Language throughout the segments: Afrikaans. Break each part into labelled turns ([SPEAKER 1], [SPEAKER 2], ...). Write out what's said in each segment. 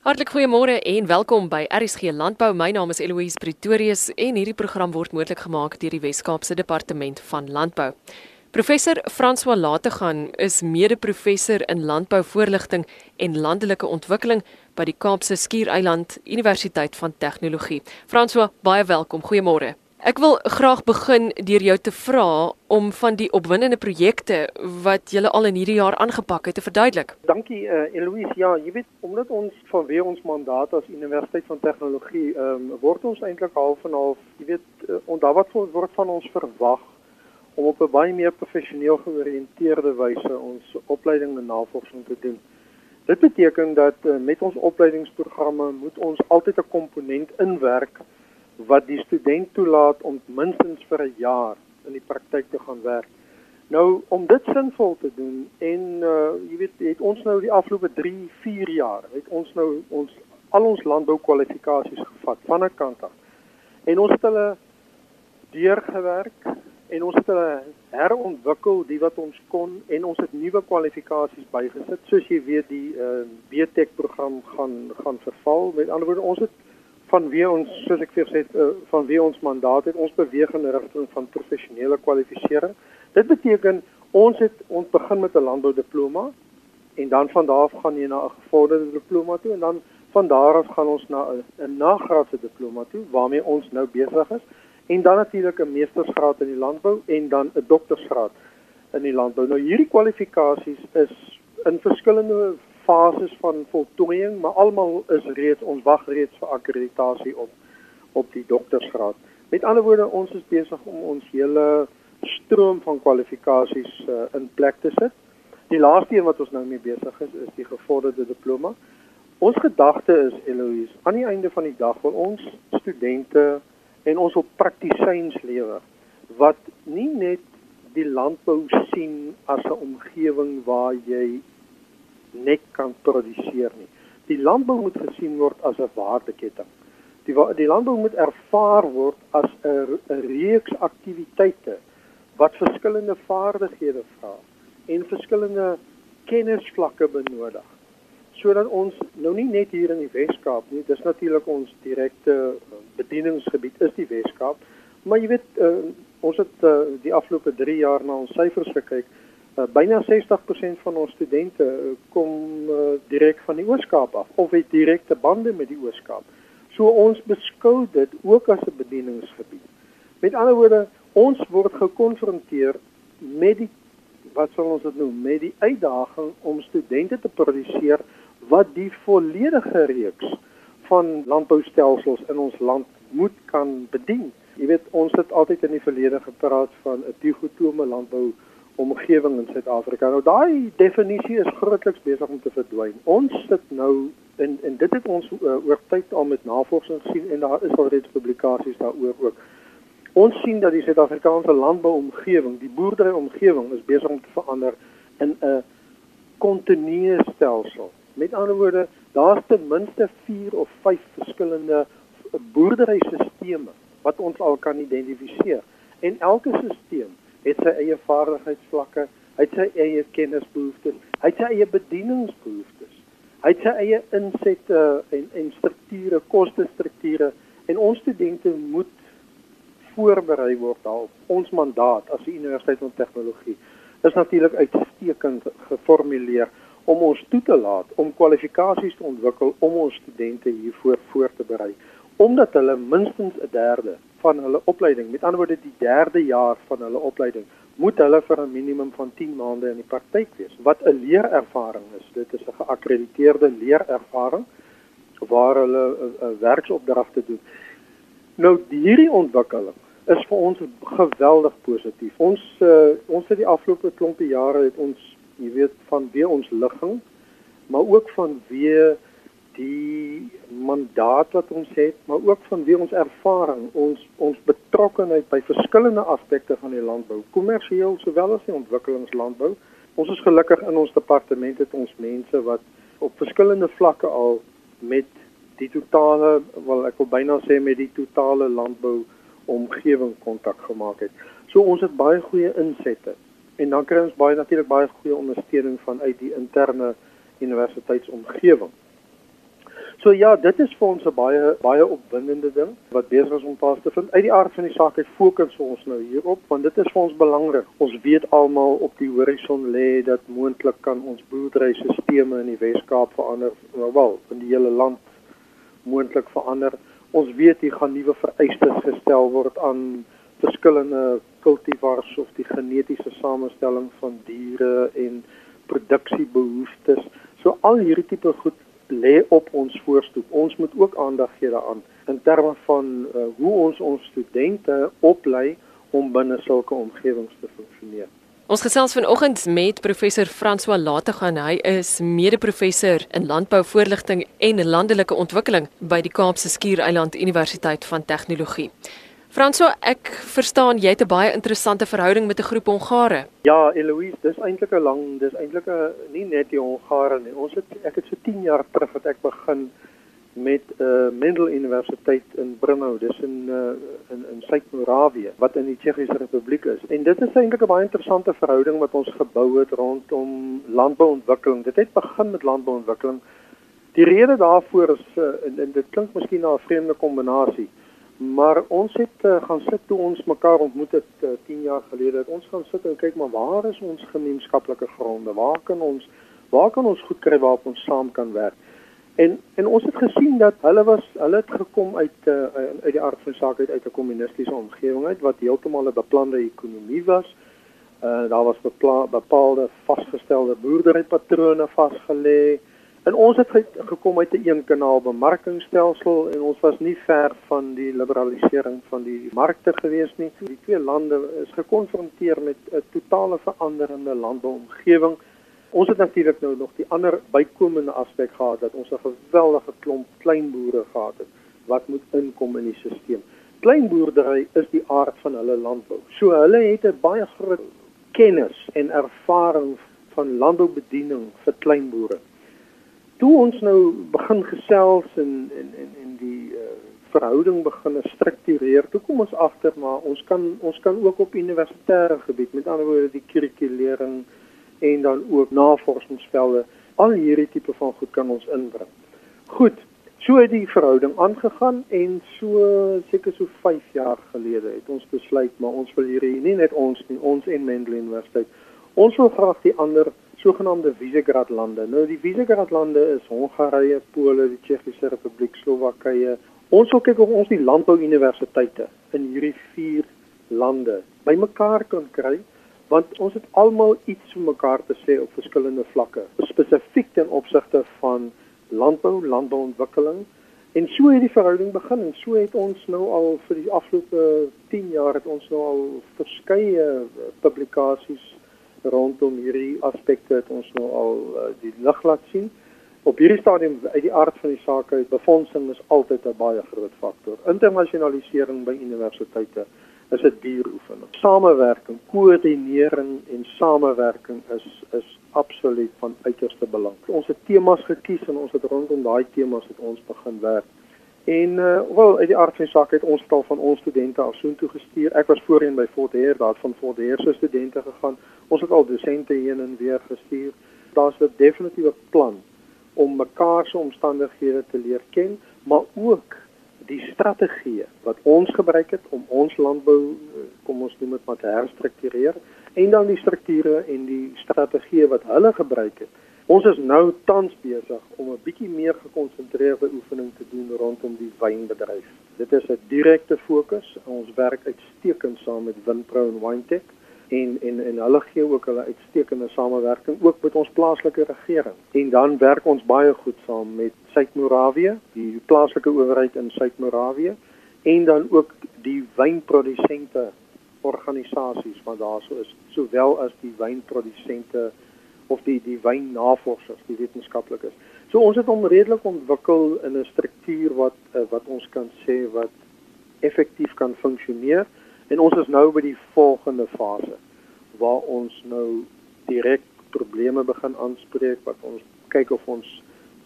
[SPEAKER 1] Hartlik goeiemôre en welkom by RSG Landbou. My naam is Eloise Pretorius en hierdie program word moontlik gemaak deur die Wes-Kaapse Departement van Landbou. Professor François Lategan is mede-professor in landbouvoorligting en landelike ontwikkeling by die Kaapse Skiereiland Universiteit van Tegnologie. François, baie welkom. Goeiemôre. Ek wil graag begin deur jou te vra om van die opwindende projekte wat julle al in hierdie jaar aangepak het te verduidelik.
[SPEAKER 2] Dankie uh, Eloise. Ja, jy weet omdat ons vanweë ons mandaat as Universiteit van Tegnologie ehm um, word ons eintlik half en half, jy weet, uh, en daar wat word van ons verwag om op 'n baie meer professioneel georiënteerde wyse ons opleiding en navorsing te doen. Dit beteken dat uh, met ons opleidingsprogramme moet ons altyd 'n komponent inwerk wat die student toelaat om minstens vir 'n jaar in die praktyk te gaan werk. Nou om dit sinvol te doen en uh jy weet het ons nou die afgelope 3, 4 jaar het ons nou ons al ons landboukwalifikasies gevat van 'n kant af. En ons het hulle deurgewerk en ons het hulle herontwikkel die wat ons kon en ons het nuwe kwalifikasies bygesit. Soos jy weet die uh BTech program gaan gaan verval. Met ander woorde ons het van wie ons soos ek gesê het uh, van wie ons mandaat het ons beweeg in 'n rigting van professionele kwalifisering. Dit beteken ons het ons begin met 'n landboudiploma en dan van daar af gaan jy na 'n gevorderde diploma toe en dan van daar af gaan ons na 'n nagraadse diploma toe waarmee ons nou besig is en dan natuurlik 'n meestersgraad in die landbou en dan 'n doktorsgraad in die landbou. Nou hierdie kwalifikasies is in verskillende fases van voltooiing, maar almal is reeds ons wag reeds vir akkreditasie op op die doktorsgraad. Met ander woorde, ons is besig om ons hele stroom van kwalifikasies uh, in plek te sit. Die laaste een wat ons nou mee besig is, is die gevorderde diploma. Ons gedagte is Eloise, aan die einde van die dag wil ons studente en ons op praktisyns lewe wat nie net die landbou sien as 'n omgewing waar jy net kan produseer nie. Die landbou moet gesien word as 'n waardeketting. Die die landbou moet ervaar word as 'n reeks aktiwiteite wat verskillende vaardighede vra en verskillende kennisvlakke benodig sodat ons nou nie net hier in die Wes-Kaap nie, dis natuurlik ons direkte uh, bedieningsgebied is die Wes-Kaap, maar jy weet uh, ons het uh, die afgelope 3 jaar na ons syfers gekyk Uh, byna 60% van ons studente uh, kom uh, direk van die Ooskaap af of het direkte bande met die Ooskaap. So ons beskou dit ook as 'n bedieningsgebied. Met ander woorde, ons word gekonfronteer met die wat sal ons dit noem, met die uitdaging om studente te produseer wat die volledige reeks van landboustelsels in ons land moet kan bedien. Jy weet, ons het altyd in die verlede gepraat van 'n digotome landbou omgewing in Suid-Afrika. Nou daai definisie is grootliks besig om te verdwyn. Ons sit nou in en dit het ons uh, oor tyd al met navorsing gesien en daar is al reeds publikasies daaroor ook. Ons sien dat die Suid-Afrikaanse landbouomgewing, die boerdery omgewing is besig om te verander in 'n kontinuerlike stelsel. Met ander woorde, daar's ten minste 4 of 5 verskillende boerderystelsels wat ons al kan identifiseer. En elke stelsel het sy eie vaardigheidsvlakke, hy het sy eie kennisbehoeftes, hy het sy eie bedieningsbehoeftes. Hy het sy eie insette en en strukture, kostestrukture en ons studente moet voorberei word daarop. Ons mandaat as die Universiteit van Tegnologie is natuurlik uitstekend geformuleer om ons toe te laat om kwalifikasies te ontwikkel om ons studente hiervoor voor te berei omdat hulle minstens 'n derde van hulle opleiding, met ander woorde die derde jaar van hulle opleiding, moet hulle vir 'n minimum van 10 maande in die praktyk wees, wat 'n leerervaring is. Dit is 'n geakkrediteerde leerervaring waar hulle 'n werksopdragte doen. Nou hierdie ontwikkeling is vir ons geweldig positief. Ons uh, ons het die afgelope klompe jare het ons, jy weet, van wie ons ligging, maar ook van wie die mandaat wat ons het, maar ook van wie ons ervaring, ons ons betrokkeheid by verskillende aspekte van die landbou, kommersieel sowel as die ontwikkelingslandbou. Ons is gelukkig in ons departement het ons mense wat op verskillende vlakke al met die totale, wel ek wil byna sê met die totale landbou omgewing kontak gemaak het. So ons het baie goeie insette en dan kry ons baie natuurlik baie goeie ondersteuning vanuit die interne universiteitsomgewing. So ja, dit is vir ons 'n baie baie opwindende ding wat besig is om pas te vind. Uit die aard van die saak het fokus ons nou hierop want dit is vir ons belangrik. Ons weet almal op die horison lê dat moontlik kan ons boerderystelsels in die Wes-Kaap verander, nou wel, in die hele land moontlik verander. Ons weet hier gaan nuwe vereistes gestel word aan verskillende kultivars of die genetiese samestelling van diere en produksiebehoeftes. So al hierdie tipe goed lê op ons voorstoep. Ons moet ook aandag gee daaraan in terme van uh, hoe ons ons studente oplei om binne sulke omgewings te funksioneer.
[SPEAKER 1] Ons gesels vanoggend met professor François Lategan. Hy is mede-professor in landbouvoorligting en landelike ontwikkeling by die Kaapse Skiereiland Universiteit van Tegnologie. François, ek verstaan jy het 'n baie interessante verhouding met 'n groep Hongare.
[SPEAKER 2] Ja, Eloise, dis eintlik 'n lang, dis eintlik 'n nie net die Hongare nie. Ons het ek het so 10 jaar terug wat ek begin met 'n uh, Mendel Universiteit in Brno, dis in uh, in in Suid-Morawië wat in die Tsjechiese Republiek is. En dit is eintlik 'n baie interessante verhouding wat ons gebou het rondom landbouontwikkeling. Dit het begin met landbouontwikkeling. Die rede daarvoor is uh, en, en dit klink miskien na 'n vreemde kombinasie Maar ons het uh, gaan sit toe ons mekaar ontmoet het uh, 10 jaar gelede. Ons gaan sit en kyk maar waar is ons gemeenskaplike gronde? Waar kan ons waar kan ons goed kry waarop ons saam kan werk? En en ons het gesien dat hulle was hulle het gekom uit uh, uit die aard van sake uit uit 'n kommunistiese omgewing uit wat heeltemal 'n beplande ekonomie was. Uh daar was bepaalde vasgestelde boerderypatrone vasgelê. En ons het gekom uit 'n een kanaal bemarkingstelsel en ons was nie ver van die liberalisering van die markte gewees nie. Die twee lande is gekonfronteer met 'n totale veranderende landbouomgewing. Ons het natuurlik nou nog die ander bykomende aspek gehad dat ons 'n geweldige klomp kleinboere gehad het wat moet inkom in die stelsel. Kleinboerdery is die aard van hulle landbou. So hulle het 'n baie groot kennis en ervaring van landboubediening vir kleinboere toe ons nou begin gesels en en en en die uh, verhouding begin struktureer, toe kom ons agter maar ons kan ons kan ook op universitêre gebied, met ander woorde die kurrikulering en dan ook navorsingsvelde, al hierdie tipe van goed kan ons inbring. Goed, so het die verhouding aangegaan en so seker so 5 jaar gelede het ons besluit maar ons wil hierdie nie net ons nie, ons en Mendel Universiteit. Ons wil graag die ander sogenaamde Visegrad lande. Nou die Visegrad lande is Hongarye, Pole, die Tsjechiese Republiek, Slowakye. Ons wil kyk of ons die landbouuniversiteite in hierdie vier lande bymekaar kan kry want ons het almal iets vir mekaar te sê op verskillende vlakke, spesifiek ten opsigte van landbou, landbouontwikkeling. En so het die verhouding begin en so het ons nou al vir die afgelope 10 jaar het ons nou al verskeie publikasies rondom hierdie aspekte het ons nou al uh, die lig laat sien. Op hierdie stadium uit die aard van die saak uit befondsing is altyd 'n baie groot faktor. Internasionalisering by universiteite is 'n duur oefening. Samewerking, koördinering en samewerking is is absoluut van uiterste belang. Ons het temas gekies en ons het rondom daai temas het ons begin werk. En uh wel uit die aard van die saak het ons tal van ons studente af soontoe gestuur. Ek was voorheen by Fort Heer, daar van Fort Heer se studente gegaan. Ons het al dosente heen en weer gestuur. Daar's 'n definitiewe plan om mekaar se omstandighede te leer ken, maar ook die strategieë wat ons gebruik het om ons landbou kom ons noem dit maar te herstruktureer en dan die strukture en die strategieë wat hulle gebruik het Ons is nou tans besig om 'n bietjie meer gekonsentreerde oefening te doen rondom die wynbedryf. Dit is 'n direkte fokus. Ons werk uitstekend saam met Winpro en Winetech en en en hulle gee ook hulle uitstekende samewerking ook met ons plaaslike regering. En dan werk ons baie goed saam met Suid-Morawië, die plaaslike owerheid in Suid-Morawië en dan ook die wynprodusente organisasies wat daarso is, sowel as die wynprodusente of die die wynnavorsers, die wetenskaplikes. So ons het hom redelik ontwikkel in 'n struktuur wat uh, wat ons kan sê wat effektief kan funksioneer en ons is nou by die volgende fase waar ons nou direk probleme begin aanspreek wat ons kyk of ons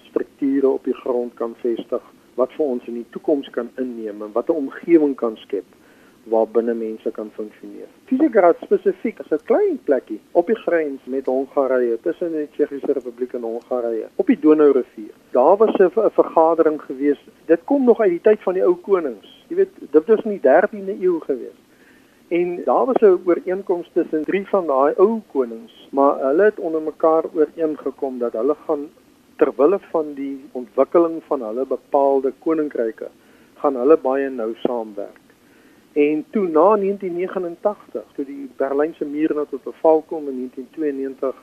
[SPEAKER 2] strukture op die grond kan vestig wat vir ons in die toekoms kan inneem en wat 'n omgewing kan skep waar binne mense kan funksioneer. Visegrad spesifiek is 'n klein plekkie op die grens met Hongarye, tussen die Tsjechiese Republiek en Hongarye, op die Donaurivier. Daar was 'n vergadering gewees. Dit kom nog uit die tyd van die ou konings. Jy weet, dit was in die 13de eeu gewees. En daar was 'n ooreenkoms tussen drie van daai ou konings, maar hulle het onder mekaar ooreengekom dat hulle gaan ter wille van die ontwikkeling van hulle bepaalde koninkryke gaan hulle baie nou saamwerk. En toe na 1989, toe die Berlynse muur nou tot 'n val kom in 1992,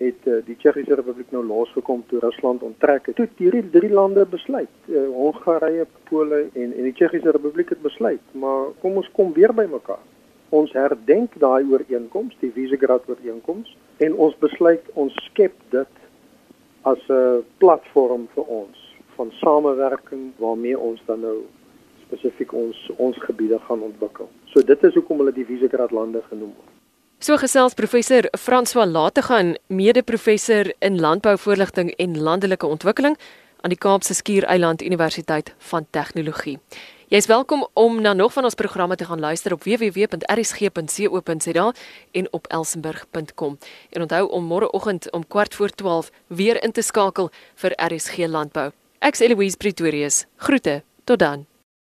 [SPEAKER 2] het uh, die Tsjechiese Republiek nou losgekom toe Rusland onttrek het. Toe hierdie drie lande besluit, uh, Hongarye, Pole en en die Tsjechiese Republiek het besluit, maar kom ons kom weer by mekaar. Ons herdenk daai ooreenkoms, die Visegrad ooreenkoms en ons besluit ons skep dit as 'n platform vir ons van samewerking waarmee ons dan nou spesifiek ons ons gebiede gaan ontwikkel. So dit is hoekom hulle die Visegrad lande genoem word.
[SPEAKER 1] So gesels professor François Lategan, mede-professor in landbouvoorligting en landelike ontwikkeling aan die Kaapse Skiereiland Universiteit van Tegnologie. Jy is welkom om na nog van ons programme te gaan luister op www.rsg.co.za en op elsenburg.com. En onthou om môreoggend om kwart voor 12 weer in te skakel vir RSG Landbou. Ek's Eloise Pretorius. Groete. Tot dan.